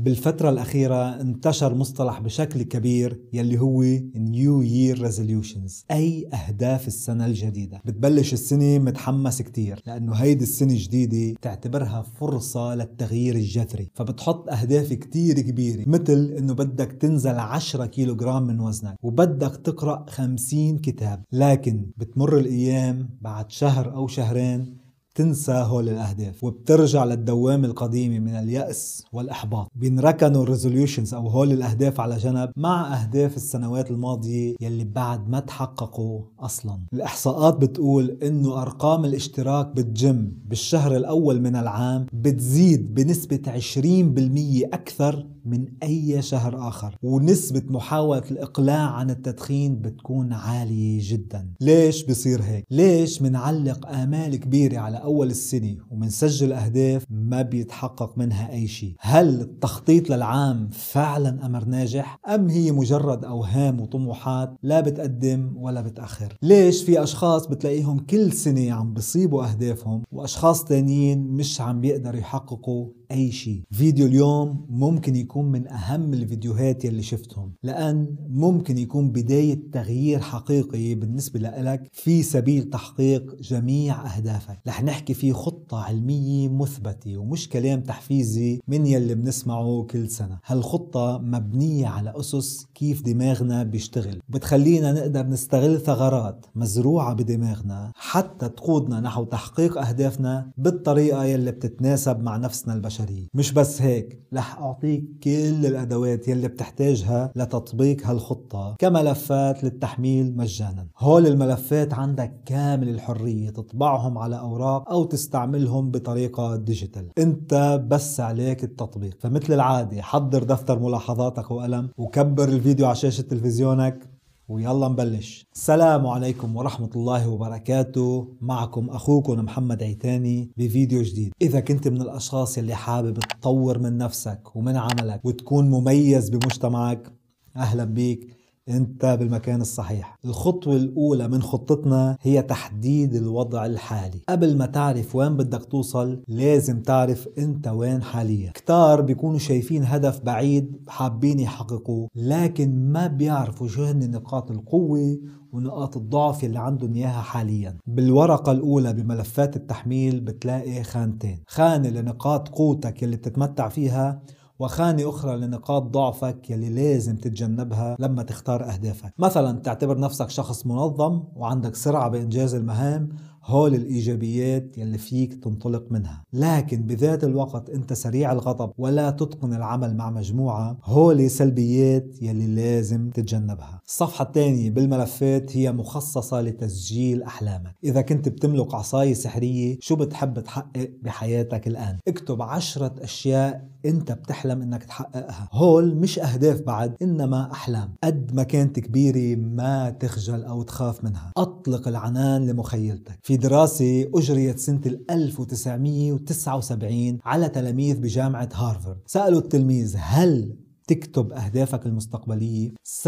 بالفترة الأخيرة انتشر مصطلح بشكل كبير يلي هو New Year Resolutions أي أهداف السنة الجديدة. بتبلش السنة متحمس كتير لأنه هيدي السنة الجديدة تعتبرها فرصة للتغيير الجذري. فبتحط أهداف كتير كبيرة مثل أنه بدك تنزل 10 كيلوغرام من وزنك وبدك تقرأ 50 كتاب. لكن بتمر الأيام بعد شهر أو شهرين تنسى هول الأهداف وبترجع للدوامة القديمة من اليأس والإحباط. بينركنوا ال resolutions أو هول الأهداف على جنب مع أهداف السنوات الماضية يلي بعد ما تحققوا أصلا. الإحصاءات بتقول إنه أرقام الاشتراك بالجيم بالشهر الأول من العام بتزيد بنسبة 20% أكثر من أي شهر آخر. ونسبة محاولة الإقلاع عن التدخين بتكون عالية جدا. ليش بصير هيك؟ ليش منعلق آمال كبيرة على أول السنة ومنسجل أهداف ما بيتحقق منها أي شيء؟ هل التخطيط للعام فعلا أمر ناجح؟ أم هي مجرد أوهام وطموحات لا بتقدم ولا بتأخر؟ ليش في أشخاص بتلاقيهم كل سنة عم بيصيبوا أهدافهم وأشخاص تانيين مش عم بيقدروا يحققوا أي شيء. فيديو اليوم ممكن يكون من أهم الفيديوهات يلي شفتهم لأن ممكن يكون بداية تغيير حقيقي بالنسبة لك في سبيل تحقيق جميع أهدافك. رح نحكي فيه خطة علمية مثبتة ومش كلام تحفيزي من يلي بنسمعه كل سنة. هالخطة مبنية على أسس كيف دماغنا بيشتغل. بتخلينا نقدر نستغل ثغرات مزروعة بدماغنا حتى تقودنا نحو تحقيق أهدافنا بالطريقة يلي بتتناسب مع نفسنا البشرية. مش بس هيك رح أعطيك كل الأدوات يلي بتحتاجها لتطبيق هالخطة كملفات للتحميل مجانا. هول الملفات عندك كامل الحرية تطبعهم على أوراق أو تستعملهم بطريقة ديجيتال. أنت بس عليك التطبيق. فمثل العادة حضر دفتر ملاحظاتك وقلم وكبر الفيديو على شاشة تلفزيونك ويلا نبلش. السلام عليكم ورحمة الله وبركاته. معكم أخوكم محمد عيتاني بفيديو جديد. إذا كنت من الأشخاص اللي حابب تطور من نفسك ومن عملك وتكون مميز بمجتمعك أهلا بيك. انت بالمكان الصحيح. الخطوة الأولى من خطتنا هي تحديد الوضع الحالي. قبل ما تعرف وين بدك توصل لازم تعرف انت وين حاليا. كتار بيكونوا شايفين هدف بعيد حابين يحققوه لكن ما بيعرفوا شو هن نقاط القوة ونقاط الضعف اللي عندهم إياها حاليا. بالورقة الأولى بملفات التحميل بتلاقي خانتين. خانة لنقاط قوتك اللي بتتمتع فيها وخانة أخرى لنقاط ضعفك يلي لازم تتجنبها لما تختار أهدافك. مثلا تعتبر نفسك شخص منظم وعندك سرعة بإنجاز المهام هول الإيجابيات يلي فيك تنطلق منها. لكن بذات الوقت أنت سريع الغضب ولا تتقن العمل مع مجموعة هول سلبيات يلي لازم تتجنبها. الصفحة الثانية بالملفات هي مخصصة لتسجيل أحلامك. إذا كنت بتملك عصاية سحرية شو بتحب تحقق بحياتك الآن؟ اكتب عشرة أشياء أنت بتحلم أنك تحققها. هول مش أهداف بعد إنما أحلام. قد ما كانت كبيرة ما تخجل أو تخاف منها. أطلق العنان لمخيلتك. في دراسة أجريت سنة 1979 على تلاميذ بجامعة هارفارد سألوا التلميذ هل تكتب أهدافك المستقبلية؟ 97%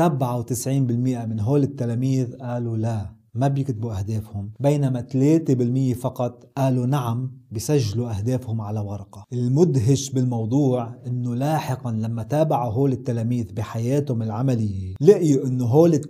من هول التلاميذ قالوا لا ما بيكتبوا أهدافهم. بينما 3% فقط قالوا نعم بيسجلوا أهدافهم على ورقة. المدهش بالموضوع أنه لاحقا لما تابعوا هول التلاميذ بحياتهم العملية لقيوا أنه هول 3%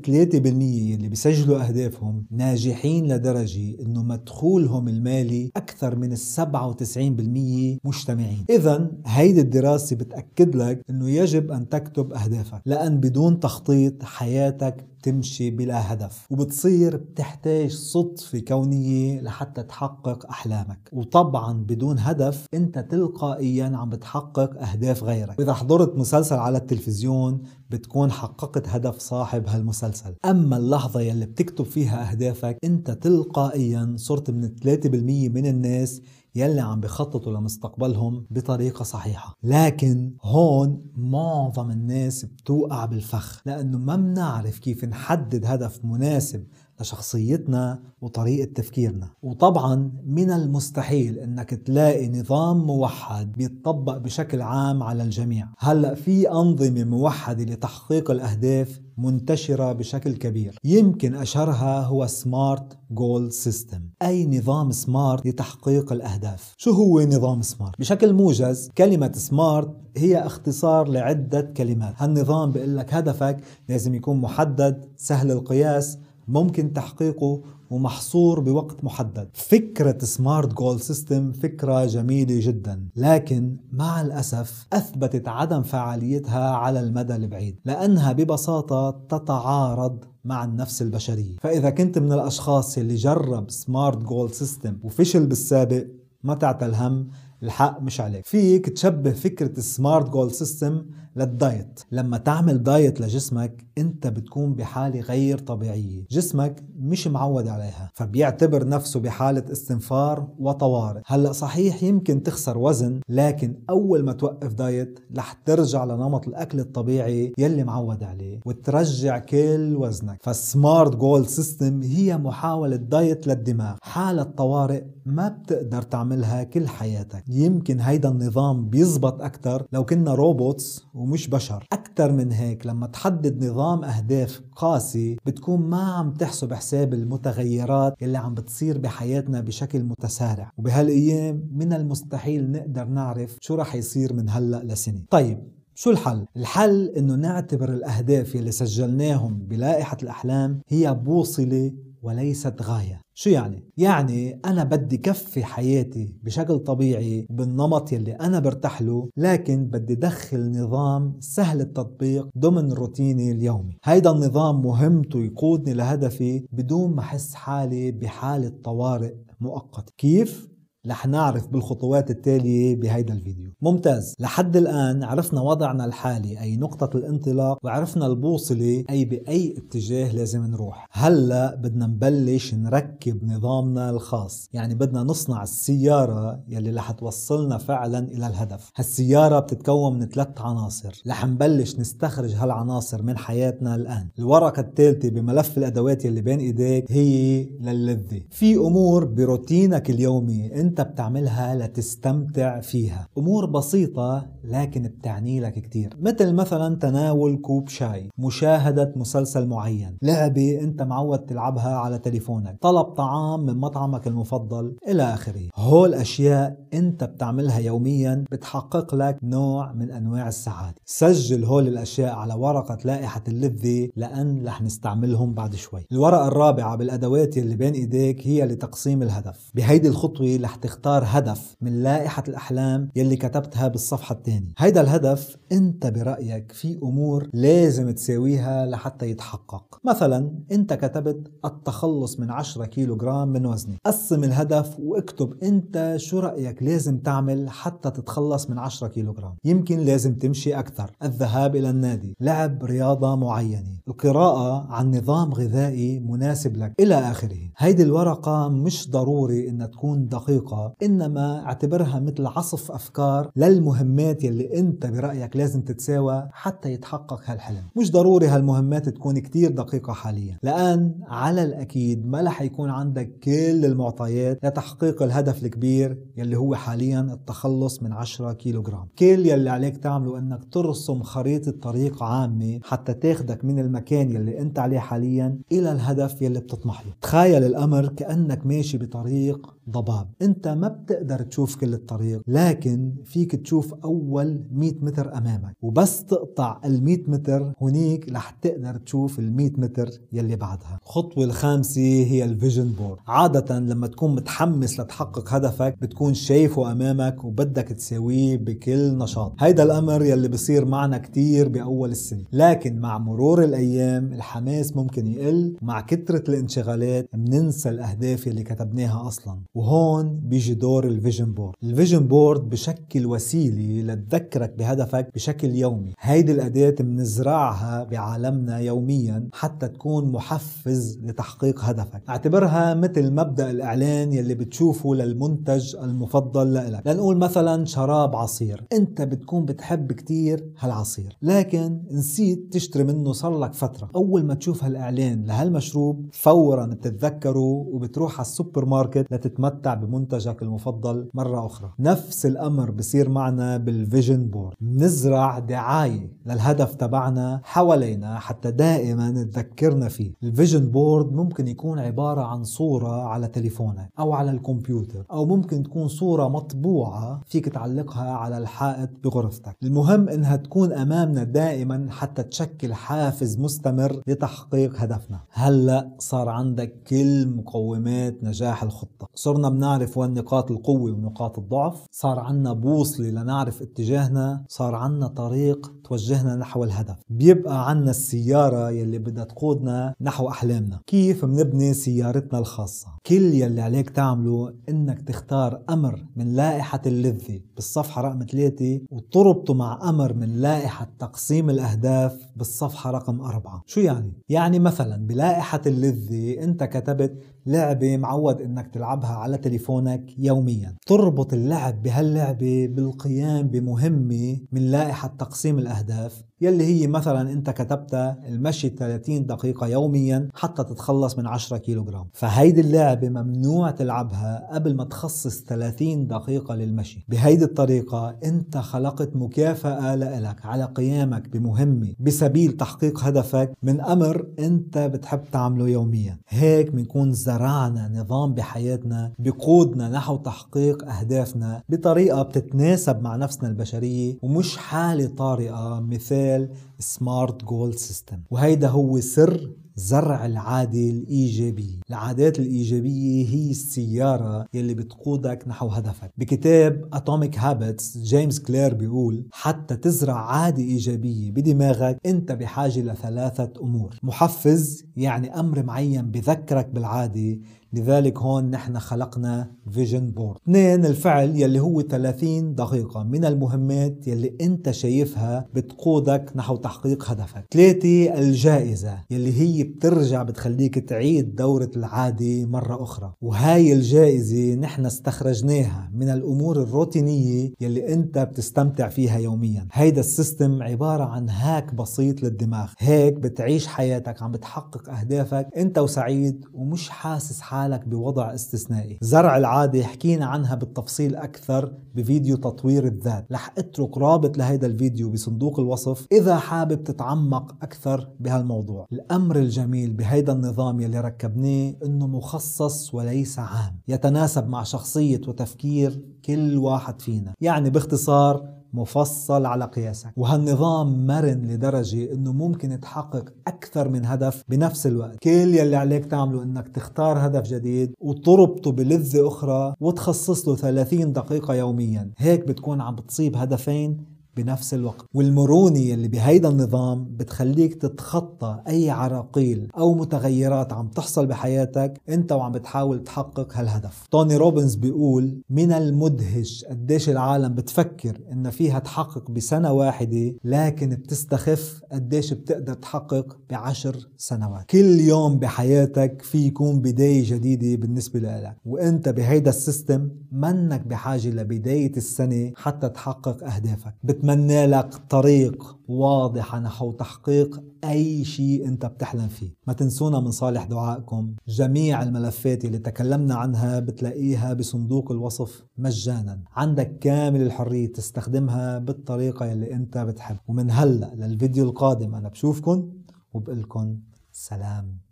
اللي بيسجلوا أهدافهم ناجحين لدرجة أنه مدخولهم المالي أكثر من ال 97% مجتمعين. إذا هيدي الدراسة بتأكد لك أنه يجب أن تكتب أهدافك لأن بدون تخطيط حياتك تمشي بلا هدف وبتصير بتحتاج صدفة كونية لحتى تحقق أحلامك. وطبعا بدون هدف أنت تلقائيا عم بتحقق أهداف غيرك. إذا حضرت مسلسل على التلفزيون بتكون حققت هدف صاحب هالمسلسل. أما اللحظة يلي بتكتب فيها أهدافك أنت تلقائيا صرت من 3% من الناس يلي عم بخططوا لمستقبلهم بطريقة صحيحة. لكن هون معظم الناس بتوقع بالفخ لأنه ما بنعرف كيف نحدد هدف مناسب لشخصيتنا وطريقة تفكيرنا. وطبعا من المستحيل إنك تلاقي نظام موحد بيتطبق بشكل عام على الجميع. هلأ في أنظمة موحدة لتحقيق الأهداف منتشرة بشكل كبير. يمكن أشهرها هو SMART goal system أي نظام SMART لتحقيق الأهداف. شو هو نظام SMART؟ بشكل موجز كلمة SMART هي اختصار لعدة كلمات. هالنظام بيقول لك هدفك لازم يكون محدد سهل القياس ممكن تحقيقه ومحصور بوقت محدد. فكرة SMART goal system فكرة جميلة جدا لكن مع الأسف أثبتت عدم فعاليتها على المدى البعيد لأنها ببساطة تتعارض مع النفس البشرية. فإذا كنت من الأشخاص اللي جرب SMART goal system وفشل بالسابق ما تعتل هم الحق مش عليك. فيك تشبه فكرة ال SMART goal system لل diet. لما تعمل diet لجسمك انت بتكون بحالة غير طبيعية. جسمك مش معود عليها فبيعتبر نفسه بحالة استنفار وطوارئ. هلأ صحيح يمكن تخسر وزن لكن أول ما توقف diet رح ترجع لنمط الأكل الطبيعي يلي معود عليه وترجع كل وزنك. فال SMART goal system هي محاولة diet للدماغ. حالة طوارئ ما بتقدر تعملها كل حياتك. يمكن هيدا النظام بيزبط أكتر لو كنا robots ومش بشر. أكتر من هيك لما تحدد نظام أهداف قاسي بتكون ما عم تحسب حساب المتغيرات اللي عم بتصير بحياتنا بشكل متسارع. وبهالأيام من المستحيل نقدر نعرف شو رح يصير من هلأ لسنة. طيب شو الحل؟ الحل إنه نعتبر الأهداف يلي سجلناهم بلائحة الأحلام هي بوصلة وليست غاية شو يعني؟ يعني أنا بدي كفي حياتي بشكل طبيعي بالنمط يلي أنا برتاح له لكن بدي دخل نظام سهل التطبيق ضمن روتيني اليومي هيدا النظام مهمته يقودني لهدفي بدون ما أحس حالي بحالة طوارئ مؤقتة كيف؟ رح نعرف بالخطوات التالية بهيدا الفيديو. ممتاز. لحد الآن عرفنا وضعنا الحالي أي نقطة الانطلاق وعرفنا البوصلة أي بأي اتجاه لازم نروح. هلأ بدنا نبلش نركب نظامنا الخاص. يعني بدنا نصنع السيارة يلي رح توصلنا فعلا إلى الهدف. هالسيارة بتتكون من ثلاث عناصر. رح نبلش نستخرج هالعناصر من حياتنا الآن. الورقة الثالثة بملف الأدوات يلي بين إيديك هي للذة. في أمور بروتينك اليومي. أنت بتعملها لتستمتع فيها. أمور بسيطة لكن بتعني لك كتير. مثل مثلا تناول كوب شاي مشاهدة مسلسل معين لعبة أنت معود تلعبها على تليفونك طلب طعام من مطعمك المفضل إلى آخره. هول أشياء أنت بتعملها يوميا بتحقق لك نوع من أنواع السعادة. سجل هول الأشياء على ورقة لائحة اللذة لأن رح نستعملهم بعد شوي. الورقة الرابعة بالأدوات اللي بين إيديك هي لتقسيم الهدف. بهيدي الخطوة رح تختار هدف من لائحة الأحلام يلي كتبتها بالصفحة الثانية هيدا الهدف أنت برأيك في أمور لازم تساويها لحتى يتحقق. مثلا أنت كتبت التخلص من 10 كيلو جرام من وزني قسم الهدف واكتب أنت شو رأيك لازم تعمل حتى تتخلص من 10 كيلو جرام. يمكن لازم تمشي أكثر. الذهاب إلى النادي. لعب رياضة معينة. القراءة عن نظام غذائي مناسب لك إلى آخره. هيدي الورقة مش ضروري إنها تكون دقيقة. إنما اعتبرها مثل عصف أفكار للمهمات يلي أنت برأيك لازم تتساوى حتى يتحقق هالحلم. مش ضروري هالمهمات تكون كتير دقيقة حاليا. لأن على الأكيد ما رح يكون عندك كل المعطيات لتحقيق الهدف الكبير يلي هو حاليا التخلص من 10 كيلو جرام كل يلي عليك تعمله أنك ترسم خريطة طريق عامة حتى تاخدك من المكان يلي أنت عليه حاليا إلى الهدف يلي بتطمح له. تخيل الأمر كأنك ماشي بطريق ضباب. انت ما بتقدر تشوف كل الطريق لكن فيك تشوف أول 100 متر أمامك. وبس تقطع ال 100 متر هنيك رح تقدر تشوف ال 100 متر يلي بعدها. الخطوة الخامسة هي ال vision board. عادة لما تكون متحمس لتحقق هدفك بتكون شايفه أمامك وبدك تساويه بكل نشاط. هيدا الأمر يلي بصير معنا كتير بأول السنة. لكن مع مرور الأيام الحماس ممكن يقل. ومع كثرة الانشغالات بننسى الأهداف يلي كتبناها أصلا. وهون بيجي دور ال vision board ال vision board بشكل وسيلة لتذكرك بهدفك بشكل يومي. هيدي الأداة بنزرعها بعالمنا يوميا حتى تكون محفز لتحقيق هدفك. أعتبرها مثل مبدأ الإعلان يلي بتشوفه للمنتج المفضل لك لنقول مثلا شراب عصير. أنت بتكون بتحب كتير هالعصير. لكن نسيت تشتري منه صار لك فترة. أول ما تشوف هالإعلان لهالمشروب فورا بتتذكره وبتروح على السوبر ماركت لتتمتع بمنتجك المفضل مرة أخرى. نفس الأمر بصير معنا بال vision board نزرع دعاية للهدف تبعنا حوالينا حتى دائما تذكرنا فيه. ال vision board ممكن يكون عبارة عن صورة على تليفونك أو على الكمبيوتر أو ممكن تكون صورة مطبوعة فيك تعلقها على الحائط بغرفتك. المهم إنها تكون أمامنا دائما حتى تشكل حافز مستمر لتحقيق هدفنا. هلأ صار عندك كل مقومات نجاح الخطة. صرنا بنعرف وين نقاط القوة ونقاط الضعف. صار عنا بوصلة لنعرف اتجاهنا. صار عنا طريق توجهنا نحو الهدف. بيبقى عنا السيارة يلي بدها تقودنا نحو أحلامنا. كيف منبني سيارتنا الخاصة؟ كل يلي عليك تعمله إنك تختار أمر من لائحة اللذة بالصفحة رقم ثلاثة وتربطه مع أمر من لائحة تقسيم الأهداف بالصفحة رقم أربعة. شو يعني؟ يعني مثلا بلائحة اللذة أنت كتبت لعبة معود إنك تلعبها على تليفونك يوميا. تربط اللعب بهاللعبة بالقيام بمهمة من لائحة تقسيم الأهداف يلي هي مثلا أنت كتبتها المشي 30 دقيقة يوميا حتى تتخلص من 10 كيلوغرام. فهيدي اللعبة ممنوع تلعبها قبل ما تخصص 30 دقيقة للمشي. بهيدي الطريقة أنت خلقت مكافأة لإلك على قيامك بمهمة بسبيل تحقيق هدفك من أمر أنت بتحب تعمله يوميا. هيك بنكون زرعنا نظام بحياتنا بقودنا نحو تحقيق أهدافنا بطريقة بتتناسب مع نفسنا البشرية ومش حالة طارئة مثال SMART goal system وهيدا هو سر زرع العادة الإيجابية العادات الإيجابية هي السيارة يلي بتقودك نحو هدفك. بكتاب Atomic Habits جيمس كلير بيقول حتى تزرع عادة إيجابية بدماغك أنت بحاجة لثلاثة أمور. محفز يعني أمر معين بذكرك بالعادة لذلك هون نحن خلقنا vision board اثنين الفعل يلي هو 30 دقيقة من المهمات يلي انت شايفها بتقودك نحو تحقيق هدفك. ثلاثة الجائزة يلي هي بترجع بتخليك تعيد دورة العادة مرة أخرى. وهاي الجائزة نحن استخرجناها من الأمور الروتينية يلي انت بتستمتع فيها يوميا. هيدا السيستم عبارة عن هاك بسيط للدماغ. هيك بتعيش حياتك عم بتحقق أهدافك انت وسعيد ومش حاسس حالك حالك بوضع استثنائي. زرع العادة حكينا عنها بالتفصيل أكثر بفيديو تطوير الذات. رح أترك رابط لهيدا الفيديو بصندوق الوصف إذا حابب تتعمق أكثر بهالموضوع. الأمر الجميل بهيدا النظام يلي ركبناه إنه مخصص وليس عام يتناسب مع شخصية وتفكير كل واحد فينا. يعني باختصار مفصل على قياسك. وهالنظام مرن لدرجة إنه ممكن تحقق أكثر من هدف بنفس الوقت. كل يلي عليك تعمله إنك تختار هدف جديد وتربطه بلذة أخرى وتخصص له 30 دقيقة يوميا. هيك بتكون عم بتصيب هدفين بنفس الوقت. والمرونة اللي بهيدا النظام بتخليك تتخطى أي عراقيل أو متغيرات عم تحصل بحياتك أنت وعم بتحاول تحقق هالهدف. توني روبنز بيقول من المدهش قديش العالم بتفكر إن فيها تحقق بسنة واحدة لكن بتستخف قديش بتقدر تحقق بعشر سنوات. كل يوم بحياتك فيه يكون بداية جديدة بالنسبة لك وأنت بهيدا ال system منك بحاجة لبداية السنة حتى تحقق أهدافك. بتمنى لك طريق واضحة نحو تحقيق أي شيء أنت بتحلم فيه. ما تنسونا من صالح دعائكم. جميع الملفات اللي تكلمنا عنها بتلاقيها بصندوق الوصف مجانا. عندك كامل الحرية تستخدمها بالطريقة اللي أنت بتحب. ومن هلأ للفيديو القادم أنا بشوفكن وبقلكن سلام.